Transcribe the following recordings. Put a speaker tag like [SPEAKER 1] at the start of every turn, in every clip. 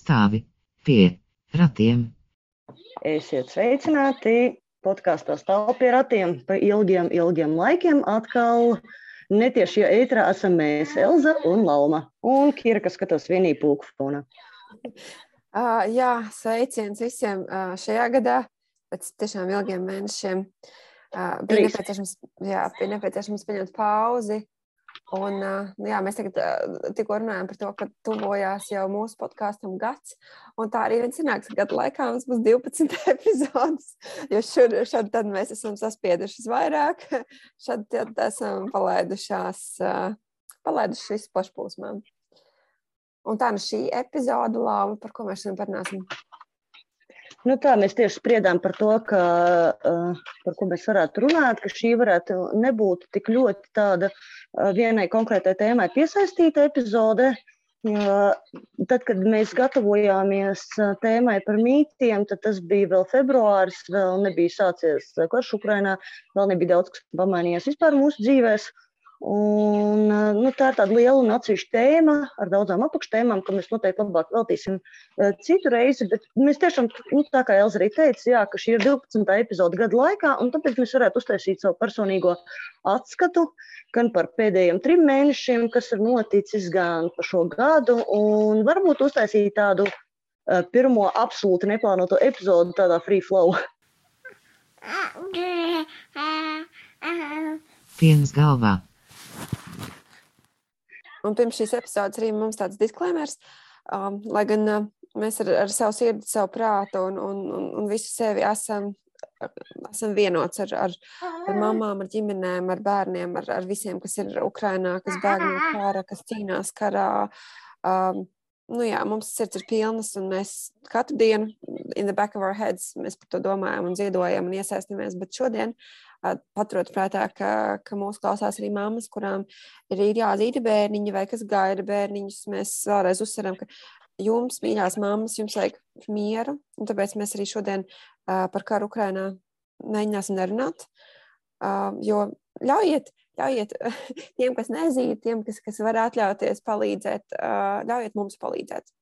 [SPEAKER 1] Stāvi pie ratiem.
[SPEAKER 2] Esiet sveicināti! Podkāstā stāv pie ratiem pa ilgiem, ilgiem laikiem. Atkal netieši ētrā esam mēs, Elza un Lauma. Un Kira, kas skatās vienī pulku fonā.
[SPEAKER 3] Uh, jā, sveiciens visiem uh, šajā gadā, pēc tiešām ilgiem mēnešiem. Uh, bija, nepieciešams, jā, bija nepieciešams paņemt pauzi Un, nu jā, mēs tagad tikko runājam par to, ka tuvojās jau mūsu podkāstam gads. Tā arī viens sanāks, ka gada laikā mums būs 12 epizodes. Jo šur, šad mēs esam saspiedušas vairāk, šad esam palaidušās, palaiduši visu pašplūsmām. Un tā nu šī epizode, Lāma, par ko mēs šodien parunāsim.
[SPEAKER 2] Nu tā, mēs tieši spriedām par to, ka, par ko mēs varētu runāt, ka šī varētu nebūt tik ļoti tāda vienai konkrētai tēmai piesaistīta epizode. Tad, kad mēs gatavojāmies tēmai par mītiem, tad tas bija vēl februāris, vēl nebija sācies karš Ukrainā, vēl nebija daudz kas pamainījies vispār mūsu dzīvēm. Un, nu, tā ir tāda liela un atsevišķa tēma ar daudzām apakštēmām, ko mēs noteikti labāk veltīsim citu reizi. Bet mēs tiešām, nu, tā kā Elza arī teica, jā, ka šī ir 12. epizode gada laikā, un tāpēc mēs varētu uztaisīt savu personīgo atskatu gan par pēdējiem trim mēnešiem, kas ir noticis, gan par šo gadu, un varbūt uztaisīt tādu uh, pirmo absolūti neplānoto epizodu tādā free flow.
[SPEAKER 1] Piens galvā.
[SPEAKER 3] Un pirms šīs epizodes arī mums tāds disklēmers, um, lai gan uh, mēs ar, ar savu sirdi, savu prātu un, un, un, un visu sevi esam, esam vienots ar, ar, ar mamām, ar ģimenēm, ar bērniem, ar, ar visiem, kas ir Ukrainā, kas bēg no kara, kas cīnās karā. Um, nu jā, mums sirds ir pilnas, un mēs katru dienu, in the back of our heads, mēs par to domājam un ziedojam un iesaistamies. Bet šodien paturot prātā, ka, ka mūsu klausās arī mammas, kurām ir jāzīda bērniņi vai kas gaida bērniņus. Mēs vēlreiz uzsveram, ka jums, mīļās mammas, jums vajag mieru, tāpēc mēs arī šodien uh, par karu Ukrainā mēģināsim nerunāt, uh, jo ļaujiet, ļaujiet tiem, kas nezīd, tiem, kas, kas var atļauties palīdzēt, uh, ļaujiet mums palīdzēt.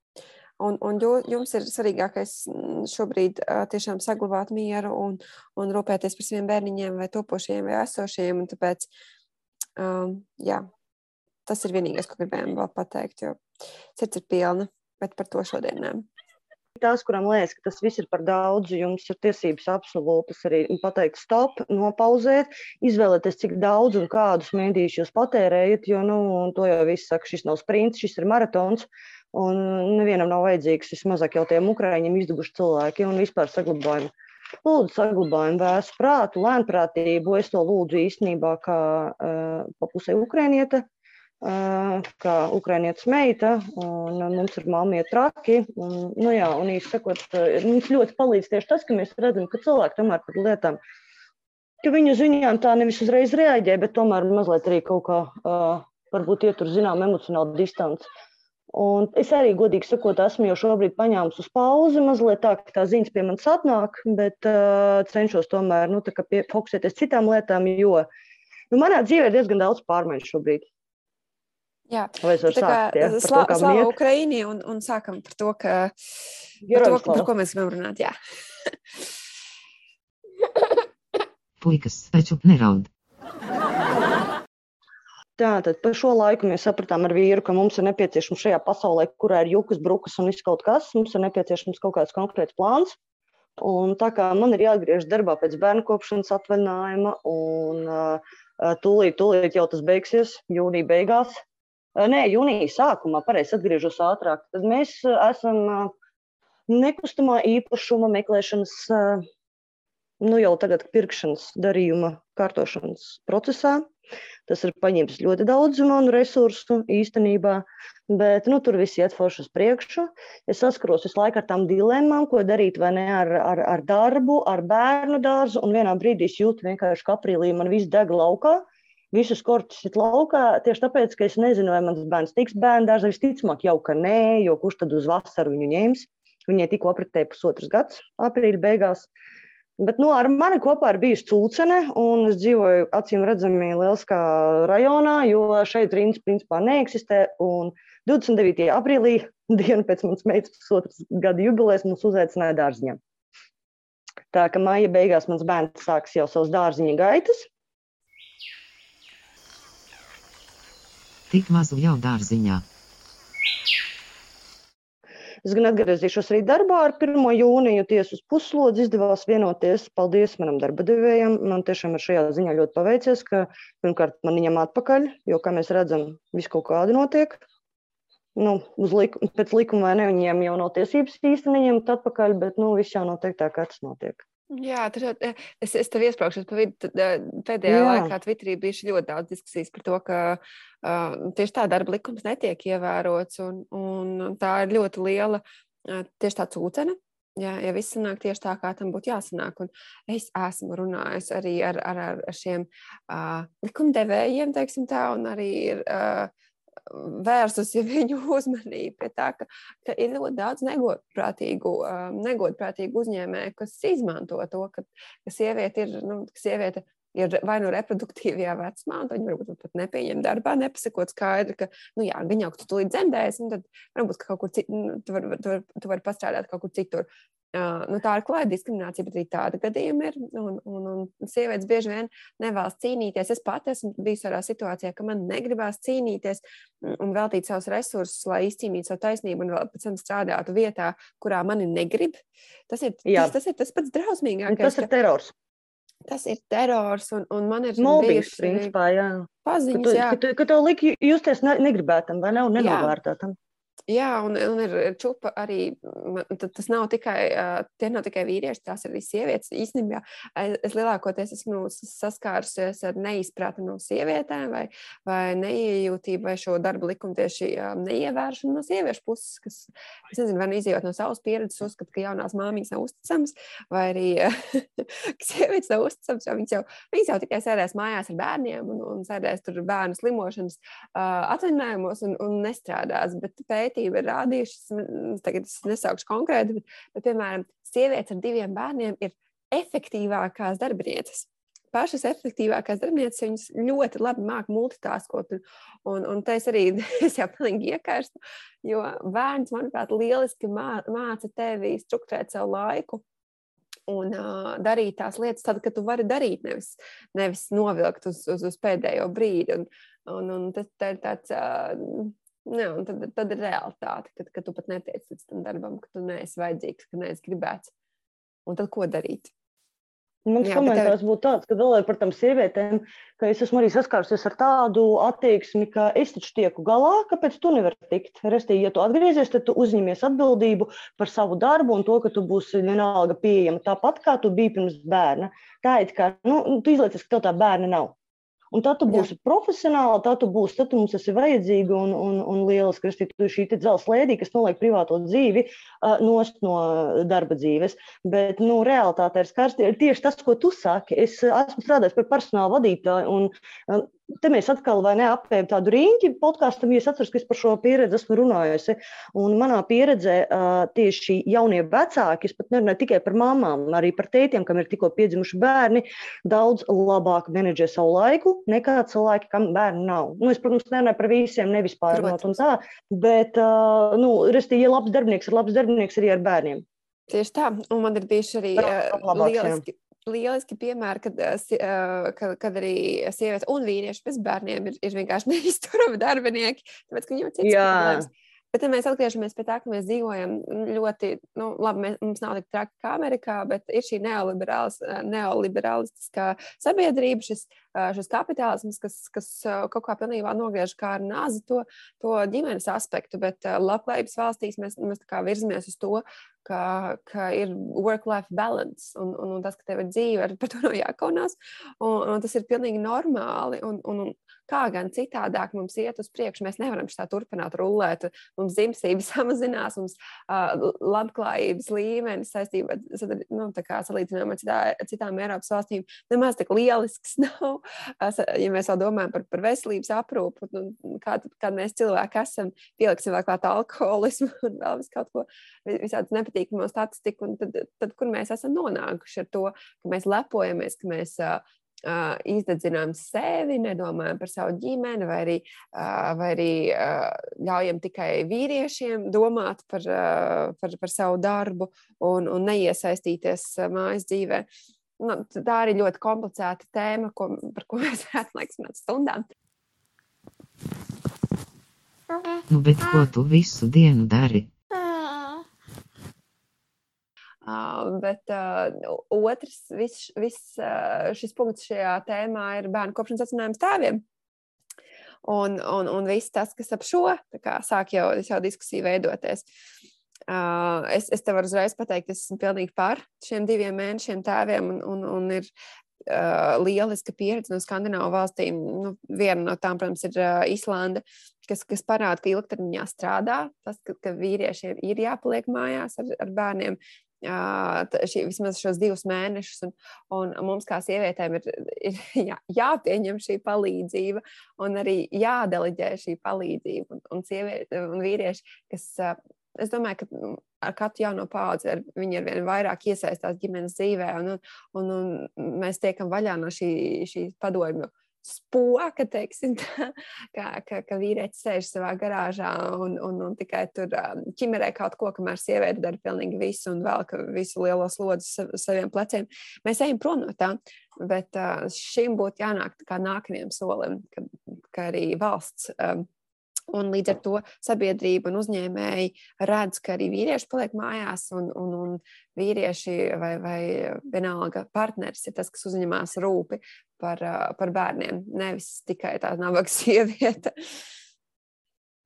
[SPEAKER 3] Un, un jums ir svarīgākais mm, šobrīd tiešām saglabāt mieru un, un rūpēties par saviem bērniņiem, vai topošiem, vai esošiem. Tāpēc um, jā, tas ir vienīgais, ko gribējām vēl pateikt, jo sirds ir pilna, bet par to šodien nē.
[SPEAKER 2] Tās, kurām liekas, ka tas viss ir par daudz, jums ir tiesības absolūtas arī pateikt, stop, nopauzēt, izvēlēties, cik daudz un kādus mēdīšus jūs patērējat, jo nu, to jau viss saka, šis nav sprints, šis ir maratons. Uh, Un nevienam nav vajadzīgs vismazāk jau tiem ukrāņiem izdevuši cilvēki un vispār saglabājam. Lūdzu, saglabājam vēsu prātu, lēnprātību. Es to lūdzu īstenībā kā uh, pa pusē ukrānieta, uh, kā ukrānietes meita, un mums ir mamma traki. Un, nu jā, un īsti sakot, mums ļoti palīdz tieši tas, ka mēs redzam, ka cilvēki tomēr par lietām, ka viņu ziņām tā nevis uzreiz reaģē, bet tomēr mazliet arī kaut kā uh, varbūt ietur zinām emocionālu distanci. Un es arī, godīgi sakot, esmu jau šobrīd paņēmusi uz pauzi mazliet tā, ka tā ziņas pie manis atnāk, bet uh, cenšos tomēr nu, pie, fokusēties citām lietām, jo nu, manā dzīvē ir diezgan daudz pārmaiņu šobrīd.
[SPEAKER 3] Jā, tā kā slāpē slā, Ukraiņi un, un sākam par to, ka, par, to, par ko mēs gribam runāt. Jā.
[SPEAKER 1] Puikas taču neraud.
[SPEAKER 2] Tātad par šo laiku mēs sapratām ar vīru, ka mums ir nepieciešams šajā pasaulē, kurā ir jukas, brukas un viss kaut kas, mums ir nepieciešams kaut kāds konkrēts plāns. Un tā kā man ir jāatgriežas darbā pēc bērnu kopšanas atvaļinājuma, un uh, tūlīt, tūlīt jau tas beigsies jūnija beigās. Uh, nē, jūnija sākumā, pareizi atgriežos ātrāk. Tad mēs uh, esam uh, nekustamā īpašuma meklēšanas, uh, nu jau tagad pirkšanas darījuma kārtošanas procesā. Tas ir paņēmis ļoti daudz manu resursu īstenībā, bet nu, tur viss iet forši uz priekšu. Es saskaros visu laiku ar tām dilemmām, ko darīt ne ar, ar, ar darbu, ar bērnu dārzu. Un vienā brīdī es jūtu vienkārši, ka aprīlī man viss deg laukā. Visus korķus ir laukā tieši tāpēc, ka es nezinu, vai mans bērns tiks bērnu dārzā. Visticamāk, jau ka nē, jo kurš tad uz vasaru viņu ņems. Viņai tikko apritēja pusotrs gads, aprīļa beigās. Bet nu, ar mani kopā ir bijusi cūcene, un es dzīvoju acīm redzami Lieliskā rajonā, jo šeit rindas principā neeksistē. Un 29. aprīlī, dienu pēc manas meitas pusotras gada jubilejas, mums uzaicināja dārziņā. Tā ka maija beigās mans bērns sāks jau savus dārziņa gaitas.
[SPEAKER 1] Tik mazu jau dārziņā.
[SPEAKER 2] Es gan atgriezīšos arī darbā ar 1. jūniju. Tiesu uz puslodzi izdevās vienoties. Paldies manam darba devējam. Man tiešām ir šajā ziņā ļoti paveicies, ka pirmkārt man viņam atpakaļ, jo, kā mēs redzam, viss kaut kādi notiek. Nu, liku, pēc likuma vai ne, viņiem jau nav tiesības īsti neņemt atpakaļ, bet nu, viss jau notiek tā, kā tas notiek.
[SPEAKER 3] Jā, tur es, es tev iesprāgšu pa vidu. Pēdējā Jā. laikā Twitterī bija ļoti daudz diskusijas par to, ka uh, tieši tā darba likums netiek ievērots, un, un tā ir ļoti liela uh, tieši tā cūcene. Jā, ja viss sanāk tieši tā, kā tam būtu jāsanāk. Un es esmu runājis arī ar, ar, ar šiem uh, likumdevējiem, teiksim tā, un arī ir. Uh, vērsusi viņu uzmanību pie tā, ka, ka ir ļoti daudz negodprātīgu, negodprātīgu uzņēmēju, kas izmanto to, ka, ka sieviete ir, nu, ka sieviete ir vai nu reproduktīvajā vecumā, un viņi varbūt pat nepieņem darbā, nepasakot skaidri, ka, nu jā, gan jau, ka tu tūlīt dzemdēsi, un tad varbūt kaut kur citur, nu, tu vari var, var pastrādāt kaut kur citur. Uh, nu, tā ir klāja diskriminācija, bet arī tāda gadījuma ir. Un, un, un sievietes bieži vien nevēlas cīnīties. Es pati esmu bijusi tādā situācijā, ka man negribās cīnīties un veltīt savus resursus, lai izcīnītu savu taisnību un vēl pēc tam strādātu vietā, kurā mani negrib. Tas ir, tas, tas, ir tas pats drausmīgākais.
[SPEAKER 2] Tas ir terors.
[SPEAKER 3] Tas ir terors, un, un man ir
[SPEAKER 2] mobbings, principā, jā.
[SPEAKER 3] Paziņas,
[SPEAKER 2] ka tu,
[SPEAKER 3] jā.
[SPEAKER 2] Ka, tu, ka tev lika justies ne, negribētam vai ne, un nenovērtētam. Jā.
[SPEAKER 3] Un, un ir čupa arī. Tas nav tikai, tie nav tikai vīrieši, tās ir arī sievietes. Īstenībā es lielākoties esmu saskārusies ar neizpratni no sievietēm, vai, vai neiejūtību, vai šo darbu likumu tieši neievēršanu no sieviešu puses, kas, es nezinu, vai nu izjūt no savas pieredzes, uzskata, ka jaunās māmiņas nav uzticamas, vai arī ka sievietes nav uzticamas, jo viņas jau, viņas jau tikai sēdēs mājās ar bērniem un, un sēdēs tur bērnu slimošanas uh, atvaļinājumos un, un nestrādās. Bet pētījumi pētījumi ir rādījuši, tagad es nesaukšu konkrēti, bet, bet piemēram, sievietes ar diviem bērniem ir efektīvākās darbinieces. Pašas efektīvākās darbinieces, viņas ļoti labi māca multitaskot. Un, un, un tas arī es jau pilnīgi iekārstu, jo bērns, manuprāt, lieliski mā, māca tevi struktūrēt savu laiku un uh, darīt tās lietas, tad, kad tu vari darīt, nevis, nevis novilkt uz, uz, uz pēdējo brīdi. Un, un, un tas tā ir tāds uh, Jā, un tad, tad ir realitāte, kad, kad tu pat netiec līdz tam darbam, ka tu neesi vajadzīgs, ka neesi gribēts. Un tad ko darīt?
[SPEAKER 2] Mans komentārs tev... būtu tāds, ka vēl par tām sievietēm, ka es esmu arī saskārusies ar tādu attieksmi, ka es taču tieku galā, kāpēc tu nevari tikt. Restīgi, ja tu atgriezies, tad tu uzņemies atbildību par savu darbu un to, ka tu būsi vienalga pieejama tāpat, kā tu biji pirms bērna. Tā ir kā, nu, tu izliecies, ka tev tā bērna nav. Un tad tu būsi Jā. profesionāli, tad tu būsi, tad tu mums esi vajadzīga un, un, un lieliski, Kristi, tu šī dzelzs lēdī, kas noliek privāto dzīvi uh, nost no darba dzīves. Bet, nu, realitāte ir skarsti, ir tieši tas, ko tu saki. Es esmu strādājis par personāla vadītāju un uh, te mēs atkal ne, apējam tādu rīņķi podkāstam, jo es atceros, ka es par šo pieredzi esmu runājusi. Un manā pieredzē tieši jaunie vecāki, es pat nerunāju tikai par mamām, arī par tētiem, kam ir tikko piedzimuši bērni, daudz labāk menedžē savu laiku nekā cilvēki, kam bērni nav. Nu, es, protams, nerunāju par visiem, nevis pārnot un tā, bet, nu, restī, ja labs darbinieks ir labs darbinieks arī ar bērniem.
[SPEAKER 3] Tieši tā, un man ir bijuši arī uh, lieliski, lieliski piemēri, kad, kad, kad arī sievietes un vīrieši bez bērniem ir, ir vienkārši neizturami darbinieki, tāpēc, ka viņiem ir cits problēmas. Bet ja mēs atgriežamies pie tā, ka mēs dzīvojam ļoti, nu, labi, mēs, mums nav tik traki kā Amerikā, bet ir šī neoliberālistiskā sabiedrība, šis, šis kapitālisms, kas, kas kaut kā pilnībā nogriež kā ar nāzi to, to ģimenes aspektu. Bet labklājības valstīs mēs, mēs virzamies uz to, ka, ka ir work-life balance un, un, un tas, ka tev ir dzīve, ar, par to nav jākaunās. Un, un tas ir pilnīgi normāli. Un, un, un kā gan citādāk mums iet uz priekšu. Mēs nevaram tā turpināt rullēt. Mums dzimstība samazinās, mums uh, labklājības līmenis saistībā nu, salīdzinājumā ar citā, citām Eiropas valstīm nemaz tik lielisks nav. Ja mēs vēl domājam par, par veselības aprūpu, nu, kā, kad mēs cilvēki esam, pieliksim vēl klāt alkoholismu un vēl vis kaut ko, visādas nepatīkamo statistiku, tad, tad kur mēs esam nonākuši ar to, ka mēs lepojamies, ka mēs uh, izdedzinām sevi, nedomājam par savu ģimeni, vai arī, uh, vai arī uh, ļaujam tikai vīriešiem domāt par, par, par savu darbu un, un neiesaistīties mājas dzīvē. Nu, tā arī ļoti komplicēta tēma, ko, par ko mēs varētu runāt stundām.
[SPEAKER 1] Nu, bet ko tu visu dienu dari?
[SPEAKER 3] Uh, bet uh, otrs, viss vis, uh, šis punkts šajā tēmā ir bērnu kopšanas atcinājums tēviem. Un, un, un viss tas, kas ap šo kā, sāk jau, jau diskusiju veidoties. Uh, es, es tev varu uzreiz pateikt, es esmu pilnīgi par šiem diviem mēnešiem tēviem, un, un, un ir uh, lieliska pieredze no skandināvu valstīm. Nu, viena no tām, protams, ir uh, Islanda, kas, kas parāda, ka ilgtermiņā strādā. Tas, ka, ka vīriešiem ir jāpaliek mājās ar, ar bērniem, šī, vismaz šos divus mēnešus. Un, un mums, kā sievietēm, ir, ir jā, jāpieņem šī palīdzība un arī jādeleģē šī palīdzība. Un, un, sievieti, un vīrieši, kas, es domāju, ka nu, ar katru jauno paudzi ar, viņi ar vien vairāk iesaistās ģimenes dzīvē, un, un, un mēs tiekam vaļā no šī, šī padomju spoka, teiksim, tā, ka, ka, ka vīrietis sēž savā garāžā un, un, un tikai tur um, ķimerē kaut ko, kamēr sieviete dara pilnīgi visu un vēl visu lielo slodzi saviem pleciem. Mēs ejam prom no tā, bet uh, šim būtu jānāk kā nākamajam solim, ka, ka arī valsts. Um, Un līdz ar to sabiedrība un uzņēmēji redz, ka arī vīrieši paliek mājās, un, un, un vīrieši vai, vai vienalga partneris ir tas, kas uzņemās rūpi par, par bērniem, nevis tikai tā nabaga sieviete.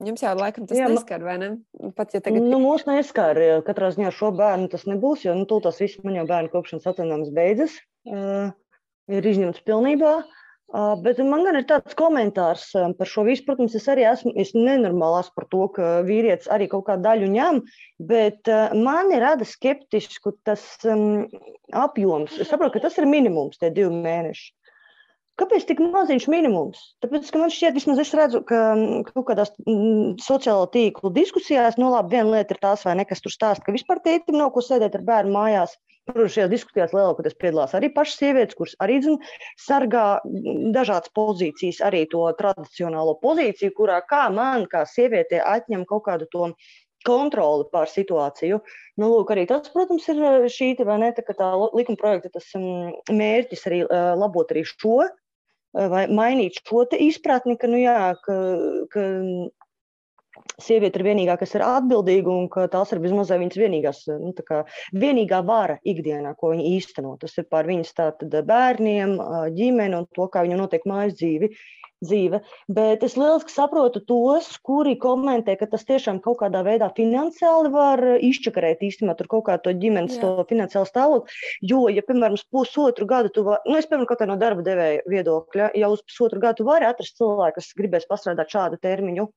[SPEAKER 3] Jums jau laikam tas Jā, neskar, vai ne?
[SPEAKER 2] Pat, ja tagad... Nu, mūs neskar. Katrā ziņā šo bērnu tas nebūs, jo nu, tas viss man jau bērnu kopšanas atvainājums beidzas. Uh, ir izņemts pilnībā. Uh, bet man gan ir tāds komentārs par šo visu. Protams, es arī esmu es nenormāli esmu par to, ka vīrietis arī kaut kādu daļu ņem, bet man ir rada skeptisku tas um, apjoms. Es saprotu, ka tas ir minimums, tie divi mēneši. Kāpēc tik maziņš minimums? Tāpēc, ka man šķiet, vismaz es redzu, ka kaut kādās sociālo tīklu diskusijās, nu labi, viena lieta ir tās, vai nekas tur stāsta, ka vispār tētim nav ko sēdēt ar bērnu mājās. Protams, šajās diskusijās lielākoties piedalās arī pašas sievietes, kuras arī zin, sargā mm, dažādas pozīcijas, arī to tradicionālo pozīciju, kurā kā man, kā sievietē, atņem kaut kādu to kontroli pār situāciju. Nu, lūk, arī tas, protams, ir šī tā, ne, tā, tā likuma projekta tas, mērķis arī labot arī šo vai mainīt šo izpratni, ka, nu, jā, ka, ka sieviete ir vienīgā, kas ir atbildīga un ka tās ir vismaz viņas vienīgās, nu, kā, vienīgā vara ikdienā, ko viņa īsteno. Tas ir par viņas tātad, bērniem, ģimeni un to, kā viņa notiek mājas dzīvi dzīve. Bet es lieliski saprotu tos, kuri komentē, ka tas tiešām kaut kādā veidā finansiāli var izčakarēt īstenībā tur kaut kādu ģimenes Jā. to finansiālu stāvokli. Jo, ja, piemēram, pusotru gadu, tu vari, nu, es, piemēram, kaut kā no darba devēja viedokļa, ja uz pusotru gadu vari atrast cilvēku, kas gribēs pastrādāt šādu termiņu,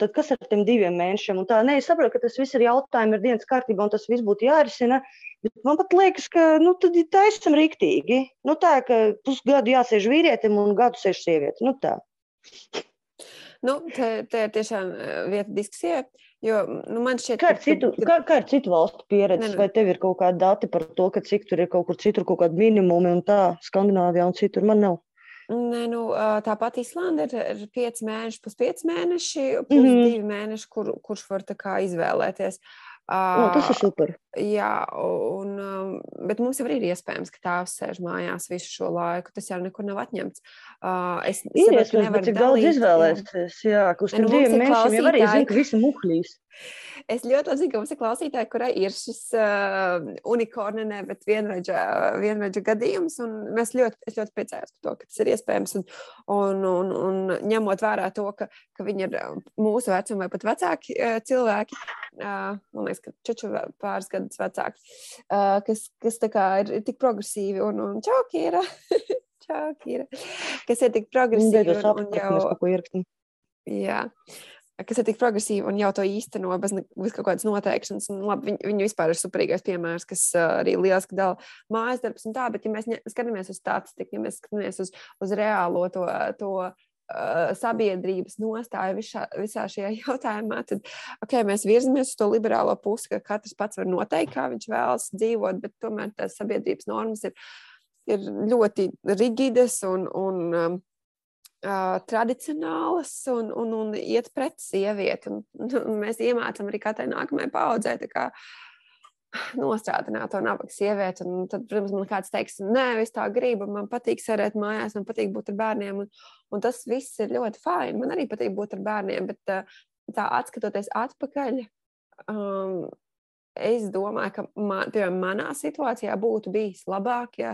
[SPEAKER 2] tad kas ar tiem diviem mēnešiem? Un tā, ne, es saprotu, ka tas viss ir jautājumi, ir dienas kārtībā, un tas viss būtu jārisina. Bet man pat liekas, ka nu, tā esam rīktīgi. Nu, tā, ka pusgadu jāsēž vīrietim un gadu sēž sieviete. Nu, tā.
[SPEAKER 3] Nu, te, te ir tiešām vieta diskusijai. Jo, nu, man šķiet,
[SPEAKER 2] kā, ir citu, ka... kā, kā ir citu valstu pieredze, ne, vai tev ir kaut kādi dati par to, ka cik tur ir kaut kur citur kaut kādi minimumi un tā, Skandināvijā un citur man nav?
[SPEAKER 3] Nē, nu, tāpat Islanda ir, ir 5 mēneši, plus 5 mēneši, plus mm -hmm. 2 mēneši, kur, kurš var izvēlēties.
[SPEAKER 2] Uh, o, tas ir super.
[SPEAKER 3] Jā, un, bet mums jau ir iespējams, ka tēvs sēž mājās visu šo laiku. Tas jau nekur nav atņemts. Es
[SPEAKER 2] ir iespējams, bet cik daudz izvēlēties. Jā, kurš tam nu, diviem mēnešiem jau arī zina, ka visi muhlīs.
[SPEAKER 3] Es ļoti labi zinu, ka mums ir klausītāji, kurai ir šis uh, unikorna, ne, bet vienreģa, vienreģa gadījums. Mēs ļoti, es ļoti priecājos par to, ka tas ir iespējams. Un, un, un, un ņemot vērā to, ka, ka viņi ir mūsu vecuma vai pat vecāki cilvēki, uh, man liekas, ka čeču pāris gadus vecāki, uh, kas, kas ir, ir tik progresīvi un, un čauki ir. Čau, Kira. Kas ir tik progresīvi un, un jau... Jā kas ir tik progresīvi un jau to īsteno bez, bez kaut kādas noteikšanas. Un, labi, viņi, viņi vispār ir superīgais piemērs, kas uh, arī liels dala mājas darbs un tā, bet ja mēs skatāmies uz statistiku, ja mēs skatāmies uz, uz reālo to, to sabiedrības nostāju visā, visā šajā jautājumā, tad okay, mēs virzamies uz to liberālo pusi, ka katrs pats var noteikt, kā viņš vēlas dzīvot, bet tomēr tās sabiedrības normas ir, ir ļoti rigidas un, un um, uh, tradicionālas un, un, un iet pret sievieti. Un, un mēs iemācām arī katrai nākamajai paudzei nostrādāt to nabaga sievieti. Un tad, protams, man kāds teiks, nē, es tā gribu, man patīk sēdēt mājās, man patīk būt ar bērniem. Un, un tas viss ir ļoti fini. Man arī patīk būt ar bērniem, bet uh, tā atskatoties atpakaļ. Um, Es domāju, ka man, piemēram, manā situācijā būtu bijis labāk, ja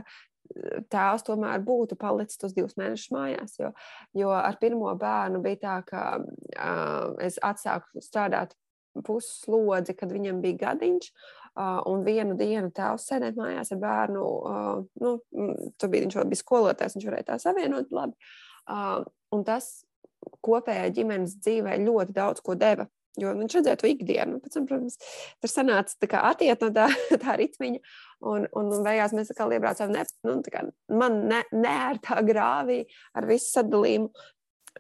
[SPEAKER 3] tēvs tomēr būtu palicis tos divus mēnešus mājās. Jo, jo ar pirmo bērnu bija tā, ka uh, es atsāku strādāt puslodzi, kad viņam bija gadiņš. Uh, un vienu dienu tēvs sēdēt mājās ar bērnu. Uh, nu, tur bija viņš vēl bija skolotājs, viņš varēja tā savienot labi. Uh, un tas kopējā ģimenes dzīvē ļoti daudz ko deva. Jo viņš redzēja to ikdienu. Pēc tam, protams, tur sanāca tā atiet no tā, tā ritmiņa. Un, un, un beigās mēs atkal iebraucām ne, nu, kā, man ne, neērtā grāvī ar visu sadalījumu.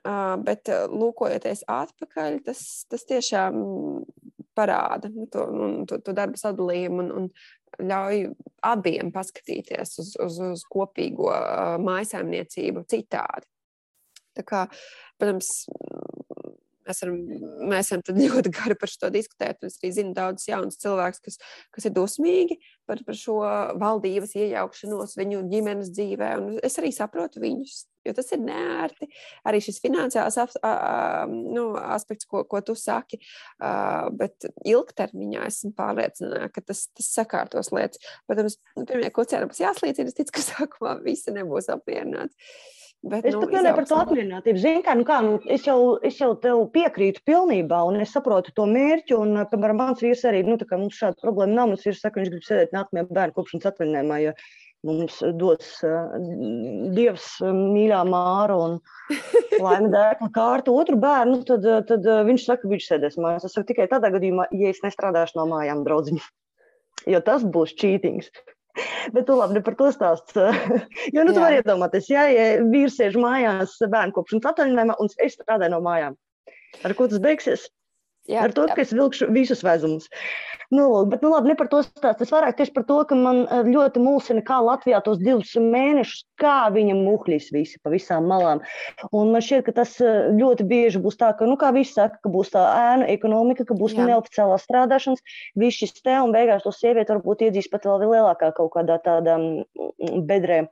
[SPEAKER 3] Bet lūkojoties atpakaļ, tas, tas tiešām parāda nu, to, un, to, to darbu sadalījumu un, un ļauj abiem paskatīties uz, uz, uz kopīgo mājsaimniecību citādi. Tā kā, protams, Mēs varam, mēs varam ļoti gari par šo diskutēt. Es arī zinu daudzus jaunus cilvēkus, kas, kas ir dusmīgi par, par šo valdības iejaukšanos viņu ģimenes dzīvē. Un es arī saprotu viņus, jo tas ir neērti. Arī šis finansiāls ap, a, a, nu, aspekts, ko, ko tu saki, a, bet ilgtermiņā esmu pārliecināta, ka tas, tas sakārtos lietas. Protams, pirmie kucēni būs jāslīd, es ticu, ka sākumā visi nebūs apmierināti.
[SPEAKER 2] Bet, es nu, pat nevaru par to apmierinātību. Zinu, kā, nu kā, nu, es, jau, es jau tev piekrītu pilnībā, un es saprotu to mērķi. Un, piemēram, mans vīrs arī, nu, tā kā mums šāda problēma nav, mums vīrs saka, viņš grib sēdēt nākamajā bērnu kopšanas atvaļinājumā, jo mums dos uh, Dievs uh, mīļā māra un laime dēkla kārtu otru bērnu, tad, tad uh, viņš saka, ka viņš sēdēs mājās. Es saku tikai tādā gadījumā, ja es nestrādāšu no mājām, draudziņi. Jo tas būs cheatings. Bet tu labi par to stāst. jo nu, tu vari iedomāties, ja, ja vīrs sēž mājās bērnu kopšanas atvaļinājumā un es strādāju no mājām. Ar ko tas beigsies? Jā, ar to, jā. ka es vilkšu visus vezumus. Nu, bet, nu, labi, ne par to stāstu. Es vairāk tieši par to, ka man eh, ļoti mulsina, kā Latvijā tos divus mēnešus, kā viņa muhļīs visi pa visām malām. Un man šķiet, ka tas eh, ļoti bieži būs tā, ka, nu, kā visi saka, ka būs tā ēna ekonomika, ka būs jā. neoficiālā strādāšanas, viss šis te, un beigās to sievieti varbūt iedzīs pat vēl lielākā kaut kādā tādā mm, bedrē.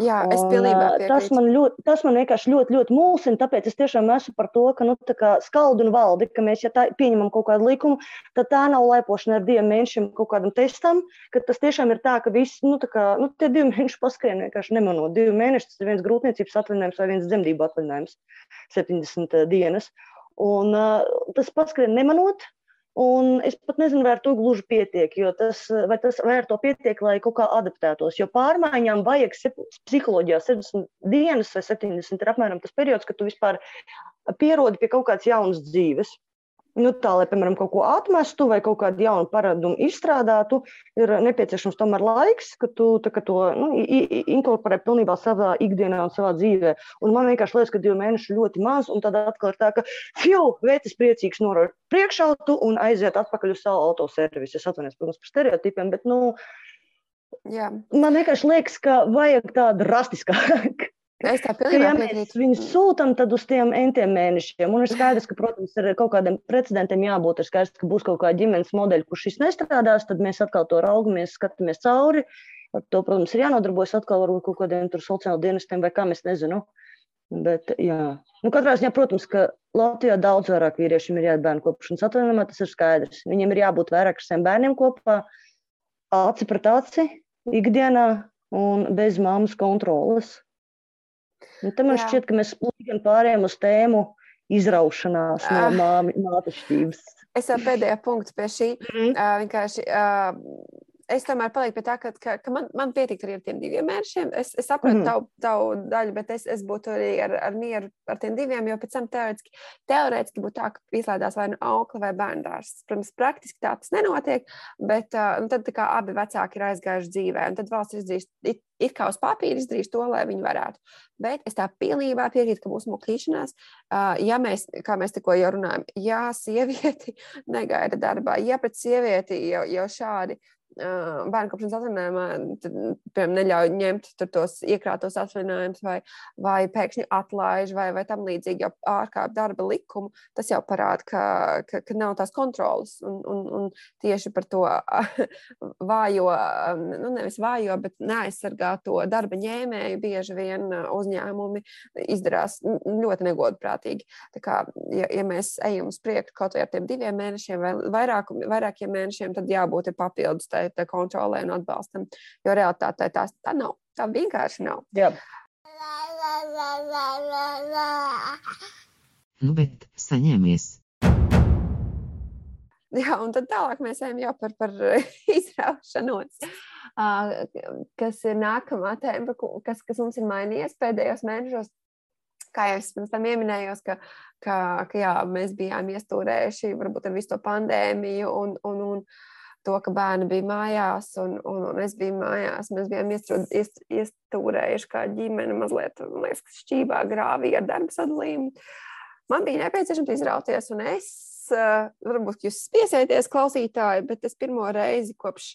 [SPEAKER 3] Jā, es pilnībā piekrītu.
[SPEAKER 2] Tas man, ļoti, tas man vienkārši ļoti, ļoti mulsina, tāpēc es tiešām esmu par to, ka, nu, tā kā skaldu un valdi, ka mēs, ja tā pieņemam kaut kādu likumu, tad tā nav laipošana ar diviem mēnešiem kaut kādam testam, ka tas tiešām ir tā, ka viss, nu, tā kā, nu, tie divi mēneši paskrien vienkārši nemanot. Divi mēneši tas ir viens grūtniecības atvaļinājums vai viens dzemdību atvaļinājums, 70 dienas. Un uh, tas paskrien nemanot, Un es pat nezinu, vai ar to gluži pietiek, tas, vai, tas, vai ar to pietiek, lai kaut kā adaptētos. Jo pārmaiņām vajag psiholoģijā 70 dienas vai 70 ir apmēram tas periods, kad tu vispār pierodi pie kaut kādas jaunas dzīves nu, tā, lai, piemēram, kaut ko atmestu vai kaut kādu jaunu paradumu izstrādātu, ir nepieciešams tomēr laiks, ka tu ka to nu, inkorporē pilnībā savā ikdienā un savā dzīvē. Un man vienkārši liekas, ka divi mēneši ļoti maz, un tad atkal ir tā, ka fiu, veicis priecīgs norāda priekšautu un aiziet atpakaļ uz savu autoservisu. Es atvainojos, protams, par stereotipiem, bet, nu, Jā. Man vienkārši liekas, ka vajag tādu drastiskāku
[SPEAKER 3] Es tā pilnībā
[SPEAKER 2] ja mēs viņus sūtām tad uz tiem entiem mēnešiem. Un ir skaidrs, ka, protams, ir kaut kādiem precedentiem jābūt. Ir skaidrs, ka būs kaut kāda ģimenes modeļa, kurš šis nestrādās, tad mēs atkal to raugamies, skatāmies cauri. Ar to, protams, ir jānodarbojas atkal ar kaut kādiem sociālajiem dienestiem vai kā mēs nezinu. Bet, jā. Nu, katrā ziņā, protams, ka Latvijā daudz vairāk vīriešiem ir jāiet bērnu kopšanas atvaļinājumā, tas ir skaidrs. Viņiem ir jābūt vairāk ar saviem bērniem kopā, aci pret aci, ikdienā un bez mammas kontrolas. Nu, man Jā. šķiet, ka mēs plūkam pārējām uz tēmu izraušanās no ah. māmi, mātešķības.
[SPEAKER 3] Es jau pēdējā punktu pie šī. Mm. Uh, vienkārši uh, es tomēr palieku pie tā, ka, ka, ka man, man pietiek arī ar tiem diviem mēnešiem. Es, es saprotu mm -hmm. tavu, tavu daļu, bet es, es būtu arī ar, ar mieru ar tiem diviem, jo pēc tam teorētiski, teorētiski būtu tā, ka izlaidās vai nu aukla vai bērndārs. Protams, praktiski tā tas nenotiek, bet uh, tad kā abi vecāki ir aizgājuši dzīvē, un tad valsts izdarīs it kā uz papīra izdarīs to, lai viņi varētu. Bet es tā pilnībā piekrītu, ka mūsu moklīšanās, ja mēs, kā mēs tikko jau runājam, ja sievieti negaida darbā, ja pret sievieti jau, jau šādi bērnu kopšanas atvaļinājumā piemēram, neļauj ņemt tos iekrātos atvaļinājumus, vai, vai pēkšņi atlaiž, vai, vai tam līdzīgi, jau ārkārt darba likumu, tas jau parāda, ka, ka, ka nav tās kontrolas. Un, un, un tieši par to vājo, nu nevis vājo, bet neaizsargāto darba ņēmēju bieži vien uzņēmumi izdarās ļoti negodprātīgi. Tā kā, ja, ja mēs ejam uz priekšu kaut vai ar tiem diviem mēnešiem vai vairāk, vairākiem mēnešiem, tad jābūt papildus tai tai kontrolē un atbalstam. Jo realitātē tās tā nav. Tā vienkārši nav.
[SPEAKER 2] Jā.
[SPEAKER 1] Nu, bet saņēmies.
[SPEAKER 3] Jā, un tad tālāk mēs ejam jau par, par izraušanos, kas ir nākamā tēma, kas, kas mums ir mainījies pēdējos mēnešos. Kā jau es pirms tam minēju, ka, ka, ka jā, mēs bijām iestūrējuši varbūt ar visu to pandēmiju un, un, un to, ka bērni bija mājās un, un, un es biju mājās. Mēs bijām iestūrējuši kā ģimene mazliet liekas, šķībā grāvī ar darba sadalījumu. Man bija nepieciešams izrauties, un es, eh, varbūt jūs spiesieties klausītāji, bet es pirmo reizi kopš,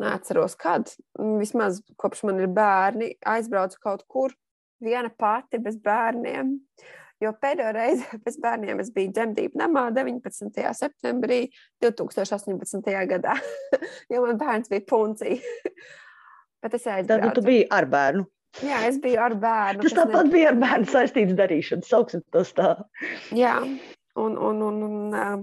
[SPEAKER 3] neatceros kad, vismaz kopš man ir bērni, aizbraucu kaut kur viena pati bez bērniem. Uh, Jo pēdējo reizi pēc bērniem es biju dzemdību namā 19. septembrī 2018. gadā, jo man bērns bija puncija. Bet es aizbraucu.
[SPEAKER 2] Tad tu biji ar bērnu.
[SPEAKER 3] Jā, es biju ar bērnu.
[SPEAKER 2] Tas tāpat ne... bija ar bērnu saistīts darīšana, sauksim to tā.
[SPEAKER 3] Jā, un, un, un, un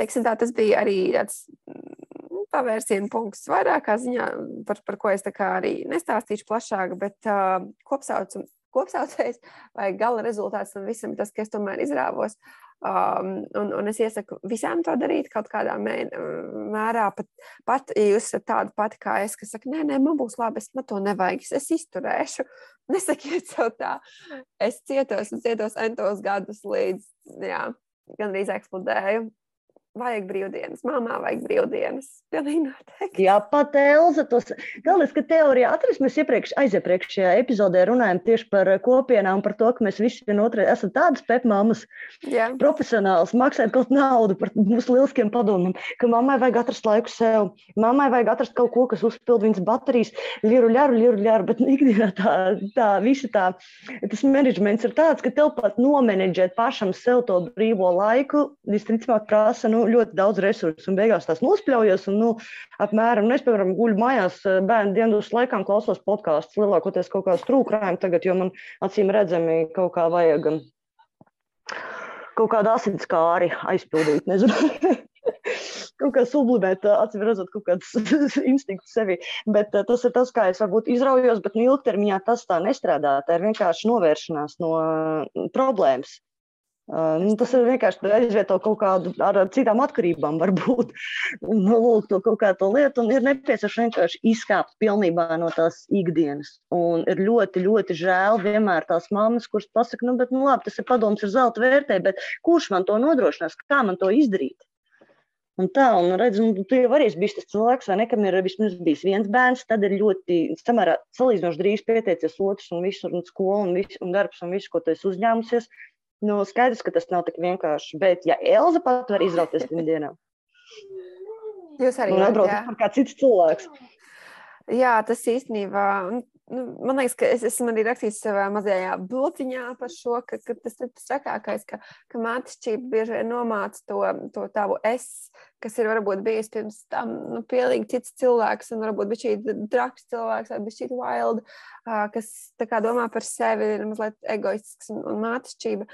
[SPEAKER 3] teiksim tā, tas bija arī tāds mm, pavērsienu punkts vairākā ziņā, par, par ko es arī nestāstīšu plašāk, bet uh, kopsaucam, kopsaucējs vai gala rezultāts tam visam ir tas, ka es tomēr izrāvos. Um, un, un es iesaku visām to darīt kaut kādā mērā. Pat, pat ja jūs esat tādi pati kā es, kas saka, nē, nē, man būs labi, es man to nevajag, es izturēšu. Nesakiet sev tā. Es cietos un cietos entos gadus līdz, jā, gandrīz eksplodēju vajag brīvdienas, mamā vajag brīvdienas. Pilnīgi noteikti.
[SPEAKER 2] Jā, pat Elza. Tos... Galvenais, ka teorijā atrast, mēs iepriekš, aiziepriekšējā epizodē runājam tieši par kopienām, par to, ka mēs visi vienotrai esam tādas pepmāmas, profesionāls, maksājam kaut naudu par mūsu lieliskiem padomiem, ka mammai vajag atrast laiku sev, mammai vajag atrast kaut ko, kas uzpild viņas baterijas, liru, ļaru, liru, ļaru, bet ikdienā tā, tā visa tā, tas menedžments ir tāds, ka tev pat nomenedžēt pašam sev to brīvo laiku, visticamāk prasa, nu, ļoti daudz resursu, un beigās tās nospļaujas. Un, nu, apmēram, nu, es, piemēram, guļu mājās eh, bērnu dienas laikā klausos podkāstus, lielākoties kaut kādas trūkrājumi tagad, jo man acīm redzami kaut kā vajag kaut kādu asins kāri aizpildīt. kaut kā sublimēt, eh, acīm redzot, kaut kādas instinktus sevi. Bet uh, tas ir tas, kā es varbūt izraujos, bet nu, ilgtermiņā tas tā nestrādā. Tā ir vienkārši novēršanās no problēmas. Nu, tas ir vienkārši aizvieto kaut kādu ar, ar citām atkarībām, varbūt nu, lūk, to kaut kādu lietu. Un ir nepieciešams vienkārši izkāpt pilnībā no tās ikdienas. Un ir ļoti, ļoti žēl vienmēr tās mammas, kuras pasakā, nu, bet, nu, labi, tas ir padoms, ir zelta vērtē, bet kurš man to nodrošinās, kā man to izdarīt? Un tā, un redz, nu, tu jau arī esi tas cilvēks, vai ne, kam ir vismaz bijis viens bērns, tad ir ļoti samērā salīdzinoši drīz pieteicies otrs un viss, un skola, un, viss, un darbs, un viss, ko tu esi uzņēmusies. Nu, skaidrs, ka tas nav tik vienkārši. Bet, ja Elza pat var izrauties pirmā dienā,
[SPEAKER 3] jūs arī
[SPEAKER 2] varat būt kā cits cilvēks.
[SPEAKER 3] Jā, tas īstenībā. Nu, man liekas, ka es esmu arī rakstījis savā mazajā blotiņā par šo, ka, ka tas ir tas trakākais, ka, ka mātišķība bieži vien nomāca to, to tavu es, kas ir varbūt bijis pirms tam nu, pilnīgi cits cilvēks, un varbūt bija šī draks cilvēks, vai bija šī wild, kas kā, domā par sevi, ir mazliet egoistisks un, un mātišķība.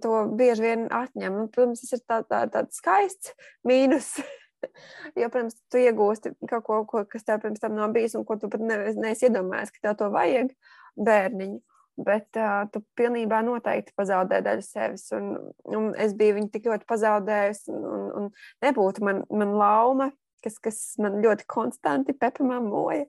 [SPEAKER 3] To bieži vien atņem. Un, protams, tas ir tā, tā, tāds skaists mīnus. Jo, protams, tu iegūsti kaut ko, ko kas tev pirms tam nav bijis, un ko tu pat neesi iedomājies, ka tev to vajag bērniņu. Bet uh, tu pilnībā noteikti pazaudē daļu sevis. Un, un es biju viņu tik ļoti pazaudējusi, un, un nebūtu man, man lauma, kas, kas man ļoti konstanti pepamāmoja.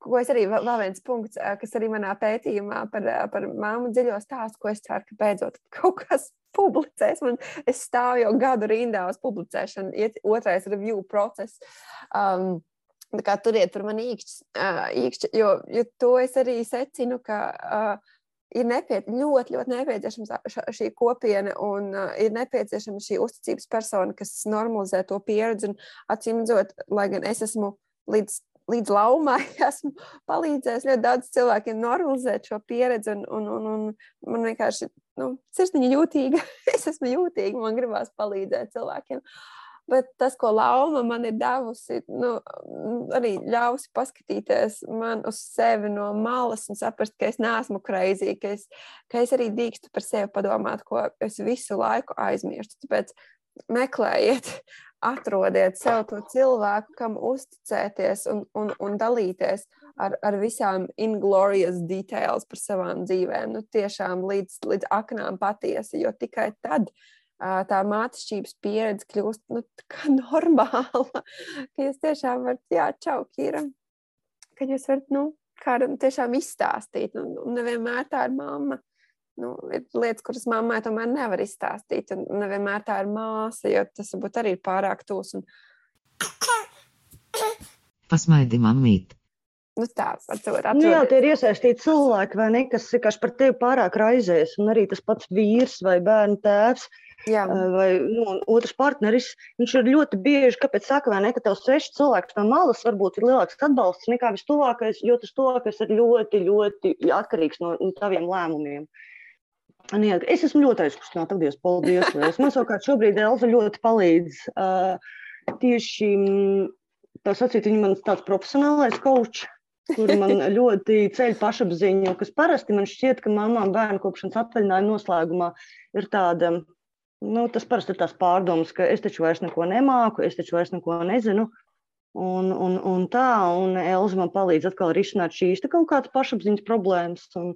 [SPEAKER 3] Ko es arī vēl viens punkts, kas arī manā pētījumā par, par māmu dziļo stāstu, ko es ceru, ka beidzot kaut kas publicēs. Man, es stāvu jau gadu rindā uz publicēšanu, iet otrais review process. Um, kā turiet par mani īkšķi, uh, īkšķi jo, jo to es arī secinu, ka uh, ir nepiec ļoti, ļoti nepieciešama šī kopiena un uh, ir nepieciešama šī uzticības persona, kas normalizē to pieredzi. Acīm redzot, lai gan es esmu līdz, līdz laumai, esmu palīdzējis ļoti daudz cilvēkiem normalizēt šo pieredzi. Un, un, un, un man vienkārši nu, sirsniņa jūtīga, es esmu jūtīga, man gribās palīdzēt cilvēkiem. Bet tas, ko Lauma man ir devusi, nu, arī ļausi paskatīties man uz sevi no malas un saprast, ka es neesmu kreizī, ka es, ka es arī drīkstu par sevi padomāt, ko es visu laiku aizmirstu. Tāpēc meklējiet, atrodiet sev to cilvēku, kam uzticēties un, un, un dalīties ar, ar visām inglorious details par savām dzīvēm. Nu, tiešām līdz, līdz aknām patiesi, jo tikai tad tā mātešķības pieredze kļūst nu, normāla. ka jūs tiešām varat, jā, čau, Kīra, ka jūs varat nu, kādam tiešām izstāstīt. Un, un nevienmēr tā ir mamma. Nu, ir lietas, kuras mammai tomēr nevar izstāstīt. Un nevienmēr tā ir māsa, jo tas varbūt arī ir pārāk tūs. Un...
[SPEAKER 1] Pasmaidi, mammīt.
[SPEAKER 3] Nu tā, atcot,
[SPEAKER 2] nu jā, tie ir iesaistīti cilvēki, vai ne, kas vienkārši par tevi pārāk raizēs. Un arī tas pats vīrs vai bērnu tēvs. Jā. vai nu, otrs partneris. Viņš ir ļoti bieži, kāpēc saka, vai ne, ka tev svešs cilvēks no malas varbūt ir lielāks atbalsts nekā vistuvākais, jo tas tuvākais ir ļoti, ļoti atkarīgs no, no taviem lēmumiem. Nē, es esmu ļoti aizkustināta. Paldies, paldies. Man savukārt šobrīd Elza ļoti palīdz. Uh, tieši tā sacīt, viņa man tāds profesionālais kočs kur man ļoti ceļ pašapziņu, kas parasti man šķiet, ka mamām bērnu kopšanas atvaļinājuma noslēgumā ir tāda nu, tas parasti ir tās pārdomas, ka es taču vairs neko nemāku, es taču vairs neko nezinu. Un, un, un tā, un Elza man palīdz atkal risināt šīs kaut kādas pašapziņas problēmas. Un,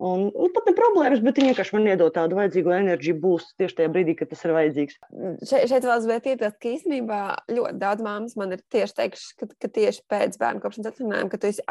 [SPEAKER 2] Un, un pat ne problēmas, bet viņi vienkārši man iedod tādu vajadzīgo enerģiju būst tieši tajā brīdī, kad tas ir vajadzīgs.
[SPEAKER 3] Šeit, šeit vēl gribēju piebilst, ka īstenībā ļoti daudz māmas man ir tieši teikušas, ka, ka tieši pēc bērnu kopšanas atvaļinājuma, ka tu esi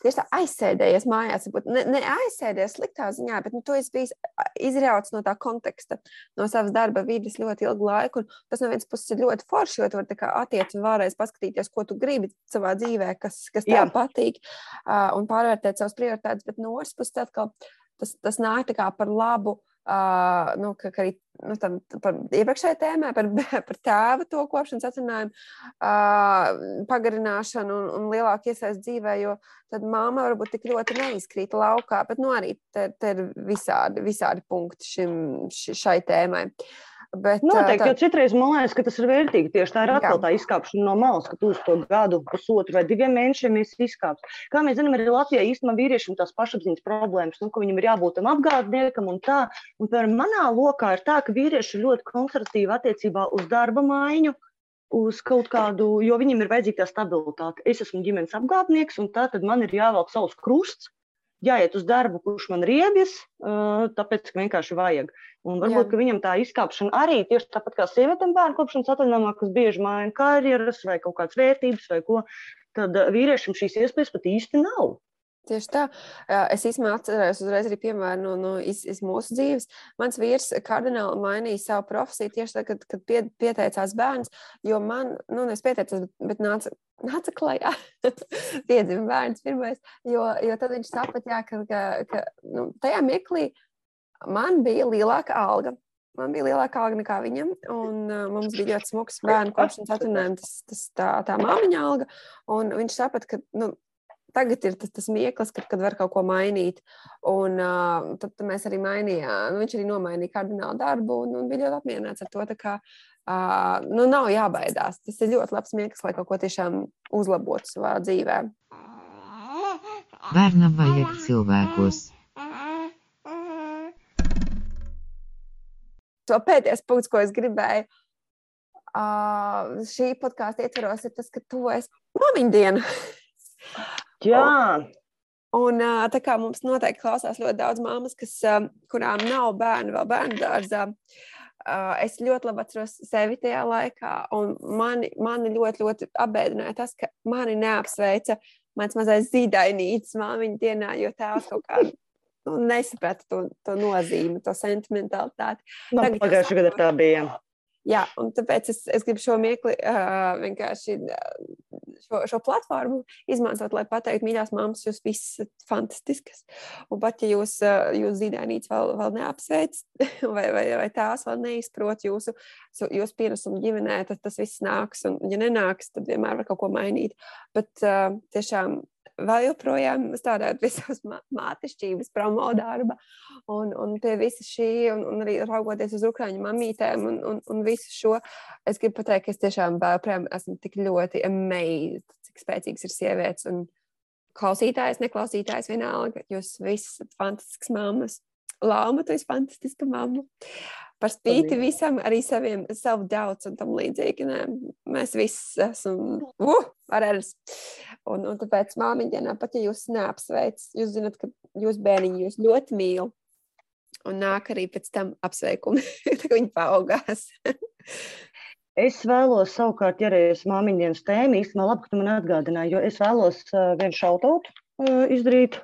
[SPEAKER 3] tieši tā aizsēdējies mājās, ne, ne aizsēdējies sliktā ziņā, bet nu, tu esi bijis izrauts no tā konteksta, no savas darba vidas ļoti ilgu laiku. Tas no vienas puses ir ļoti forši, jo tu vari attiecīgi vēlreiz paskatīties, ko tu gribi savā dzīvē, kas, kas tev patīk, uh, un pārvērtēt savas prioritātes, bet no otras puses atkal tas, tas nāk par labu. Uh, nu, ka, ka arī nu, tam, par iepriekšējā tēmā, par, par tēva to kopšanas atvaļinājumu, uh, pagarināšanu un, un lielāku iesaistu dzīvē, jo tad māma varbūt tik ļoti neizkrīt laukā, bet nu, arī te, te ir visādi, visādi punkti šim, šai tēmai. Uh,
[SPEAKER 2] Bet, Noteikti, tā... jo citreiz man liekas, ka tas ir vērtīgi. Tieši tā ir atkal tā izkāpšana no malas, ka tu uz to gadu, pusotru vai diviem mēnešiem esi izkāpis. Kā mēs zinām, arī Latvijā īstenībā vīriešiem tās pašapziņas problēmas, nu, ka viņam ir jābūt tam apgādniekam un tā. Un, piemēram, manā lokā ir tā, ka vīrieši ir ļoti konservatīvi attiecībā uz darba maiņu. Uz kaut kādu, jo viņam ir vajadzīga tā stabilitāte. Es esmu ģimenes apgādnieks, un tā tad man ir jāvelk savs krusts, jāiet uz darbu, kurš man riebjas, tāpēc, ka vienkārši vajag. Un varbūt viņam tā izkāpšana arī tieši tāpat kā sievietēm bērnu kopšanas atvaļinājumā, kas bieži maina karjeras vai kaut kādas vērtības vai ko, tad vīriešiem šīs iespējas pat īsti nav.
[SPEAKER 3] Tieši tā. Es īstenībā atceros uzreiz arī piemēru no, no iz, iz mūsu dzīves. Mans vīrs kardināli mainīja savu profesiju tieši tad, kad, kad pie, pieteicās bērns, jo man, nu, es pieteicos, bet, bet nāca, nāca klajā, piedzima bērns pirmais, jo, jo tad viņš saprata, jā, ka, ka, ka nu, tajā mirklī man bija lielāka alga. Man bija lielāka alga nekā viņam, un uh, mums bija ļoti smags bērnu kopšanas atvaļinājums, tas, tas tā, tā māmiņa alga. Viņš saprata, ka nu, tagad ir tas, tas mieklis, kad, kad var kaut ko mainīt. Un uh, tad, tad mēs arī mainījām. Nu, viņš arī nomainīja kardinālu darbu un, un bija ļoti apmierināts ar to. Kā, uh, nu, nav jābaidās. Tas ir ļoti labs mieklis, lai kaut ko tiešām uzlabotu savā dzīvē.
[SPEAKER 1] Bērnam vajag cilvēkos.
[SPEAKER 3] To pēdējais punkts, ko es gribēju uh, šī podkāstu ietvaros, ir tas, ka tuvojas māmiņu diena.
[SPEAKER 2] Jā.
[SPEAKER 3] Un, tā kā mums noteikti klausās ļoti daudz māmas, kas, kurām nav bērnu vēl bērnu dārzā, es ļoti labi atceros sevi tajā laikā, un mani, mani ļoti, ļoti apbēdināja tas, ka mani neapsveica mans mazais zīdainītis māmiņa dienā, jo tēvs kaut kā nu, nesaprata to, to nozīmi, to sentimentalitāti.
[SPEAKER 2] Man pagājušajā gadā tā bija.
[SPEAKER 3] Jā, un tāpēc es, es gribu šo miekli uh, vienkārši šo, šo platformu izmantot, lai pateiktu, mīļās mammas, jūs visas esat fantastiskas. Un pat ja jūs, jūs zīdainīts vēl, vēl neapsveic, vai, vai, vai tās vēl neizprot jūsu, jūsu pienesumu ģimenē, tad tas viss nāks. Un, ja nenāks, tad vienmēr var kaut ko mainīt. Bet uh, tiešām vēl joprojām strādājot savas mātešķības, promo darba un, un pie visa šī, un, un arī raugoties uz Ukrāņu mamītēm un, un, un visu šo, es gribu pateikt, ka es tiešām joprojām esmu tik ļoti amazed, cik spēcīgs ir sievietes. Un klausītājs, neklausītājs vienalga, jūs visi esat fantastisks mammas. Lāma, tu esi fantastiska mamma. Par spīti visam, arī saviem self-doubts un tam līdzīgi. Nē, mēs visi esam uh, ar eras. Un, un tāpēc māmiņa dienā pat, ja jūs neapsveic, jūs zinat, ka jūs bērniņi jūs ļoti mīl. Un nāk arī pēc tam apsveikumi, kad viņi paaugās.
[SPEAKER 2] Es vēlos savukārt, ja arī es māmiņdienas tēmu īstenībā labi, ka tu man atgādināji, jo es vēlos uh, vienu šautot uh, izdarīt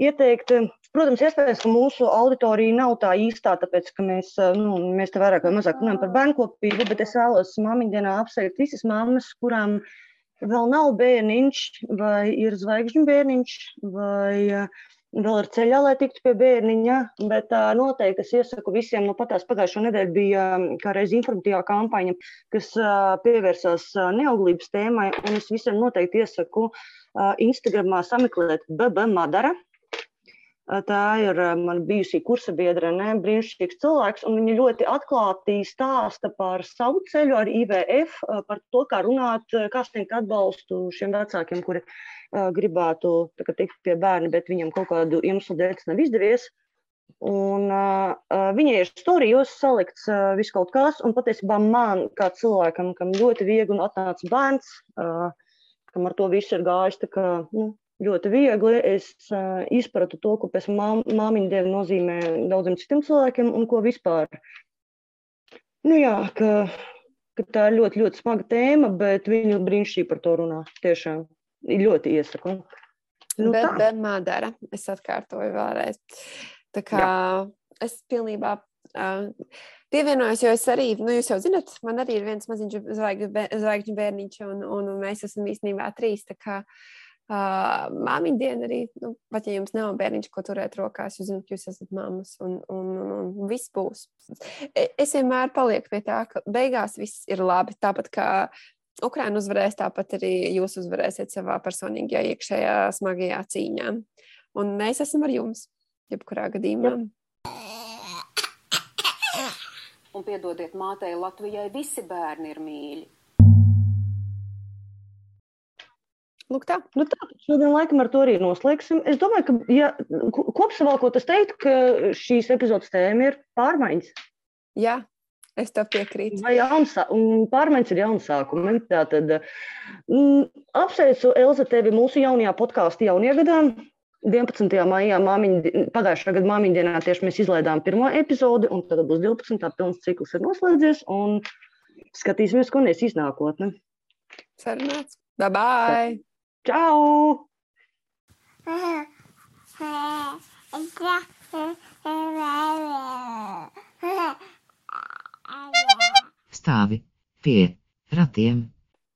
[SPEAKER 2] ieteikt. Protams, iespējams, ka mūsu auditorija nav tā īstā, tāpēc ka mēs, nu, mēs te vairāk vai mazāk runājam par bērnkopību, bet es vēlos māmiņdienā apsveikt visas mammas, kurām vēl nav bērniņš, vai ir zvaigžņu bērniņš, vai vēl ir ceļā, lai tiktu pie bērniņa. Bet noteikti es iesaku visiem, nu patās pagājušo nedēļu bija kā reiz informatīvā kampaņa, kas pievērsās neauglības tēmai, un es visiem noteikti iesaku Instagramā sameklēt BB Madara Tā ir mana bijusī kursa biedra, ne brīnišķīgs cilvēks, viņa ļoti atklāti stāsta par savu ceļu ar IVF, par to, kā runāt, kā sniegt atbalstu šiem vecākiem, kuri gribētu tikt pie bērna, bet viņam kaut kādu iemeslu dēļ tas nav izdevies. Un, uh, viņai ir stāstījis, salikts uh, viss kaut kas, un patiesībā man, kā cilvēkam, kam ļoti viegli atnāca bērns, uh, kam ar to visu ir gājis, kā, nu, ļoti viegli. Es uh, izpratu to, ko pēc māmiņa diena nozīmē daudziem citiem cilvēkiem un ko vispār. Nu jā, ka, ka tā ir ļoti, ļoti smaga tēma, bet viņa brīnišķīgi par to runā. Tiešām ļoti iesaku.
[SPEAKER 3] Nu, bet, tā. bet mādara, es atkārtoju vēlreiz. Tā kā jā. es pilnībā. Uh, Pievienojos, jo es arī, nu, jūs jau zinat, man arī ir viens maziņš zvaigžņu bērniņš, un, un mēs esam īstenībā trīs. Tā kā uh, Uh, Māmiņa diena arī, nu, pat ja jums nav bērniņš, ko turēt rokās, jūs zināt, ka jūs esat mammas un, un, un, un viss būs. E, es vienmēr palieku pie tā, ka beigās viss ir labi. Tāpat kā Ukraina uzvarēs, tāpat arī jūs uzvarēsiet savā personīgajā iekšējā smagajā cīņā. Un mēs esam ar jums, jebkurā gadījumā.
[SPEAKER 4] Un piedodiet mātei Latvijai, visi bērni ir mīļi.
[SPEAKER 3] Lūk, tā.
[SPEAKER 2] Nu, tā šodien laikam ar to arī noslēgsim. Es domāju, ka ja, kopsavilkot, es teiktu, ka šīs epizodes tēma ir pārmaiņas.
[SPEAKER 3] Jā, es tev piekrītu.
[SPEAKER 2] Vai jaunsā, pārmaiņas ir jauns sākumi. Tātad mm, apsveicu Elza tevi mūsu jaunajā podkāstā jaunajā gadā. 11. maijā, māmiņa, pagājušā gada māmiņa dienā, tieši mēs izlaidām pirmo epizodi, un tad būs 12. tā pilns cikls ir noslēdzies, un skatīsimies, ko nesīs nākotne.
[SPEAKER 3] Sarunāts. Bye bye!
[SPEAKER 2] Ciao!
[SPEAKER 1] Stāvi pie ratiem.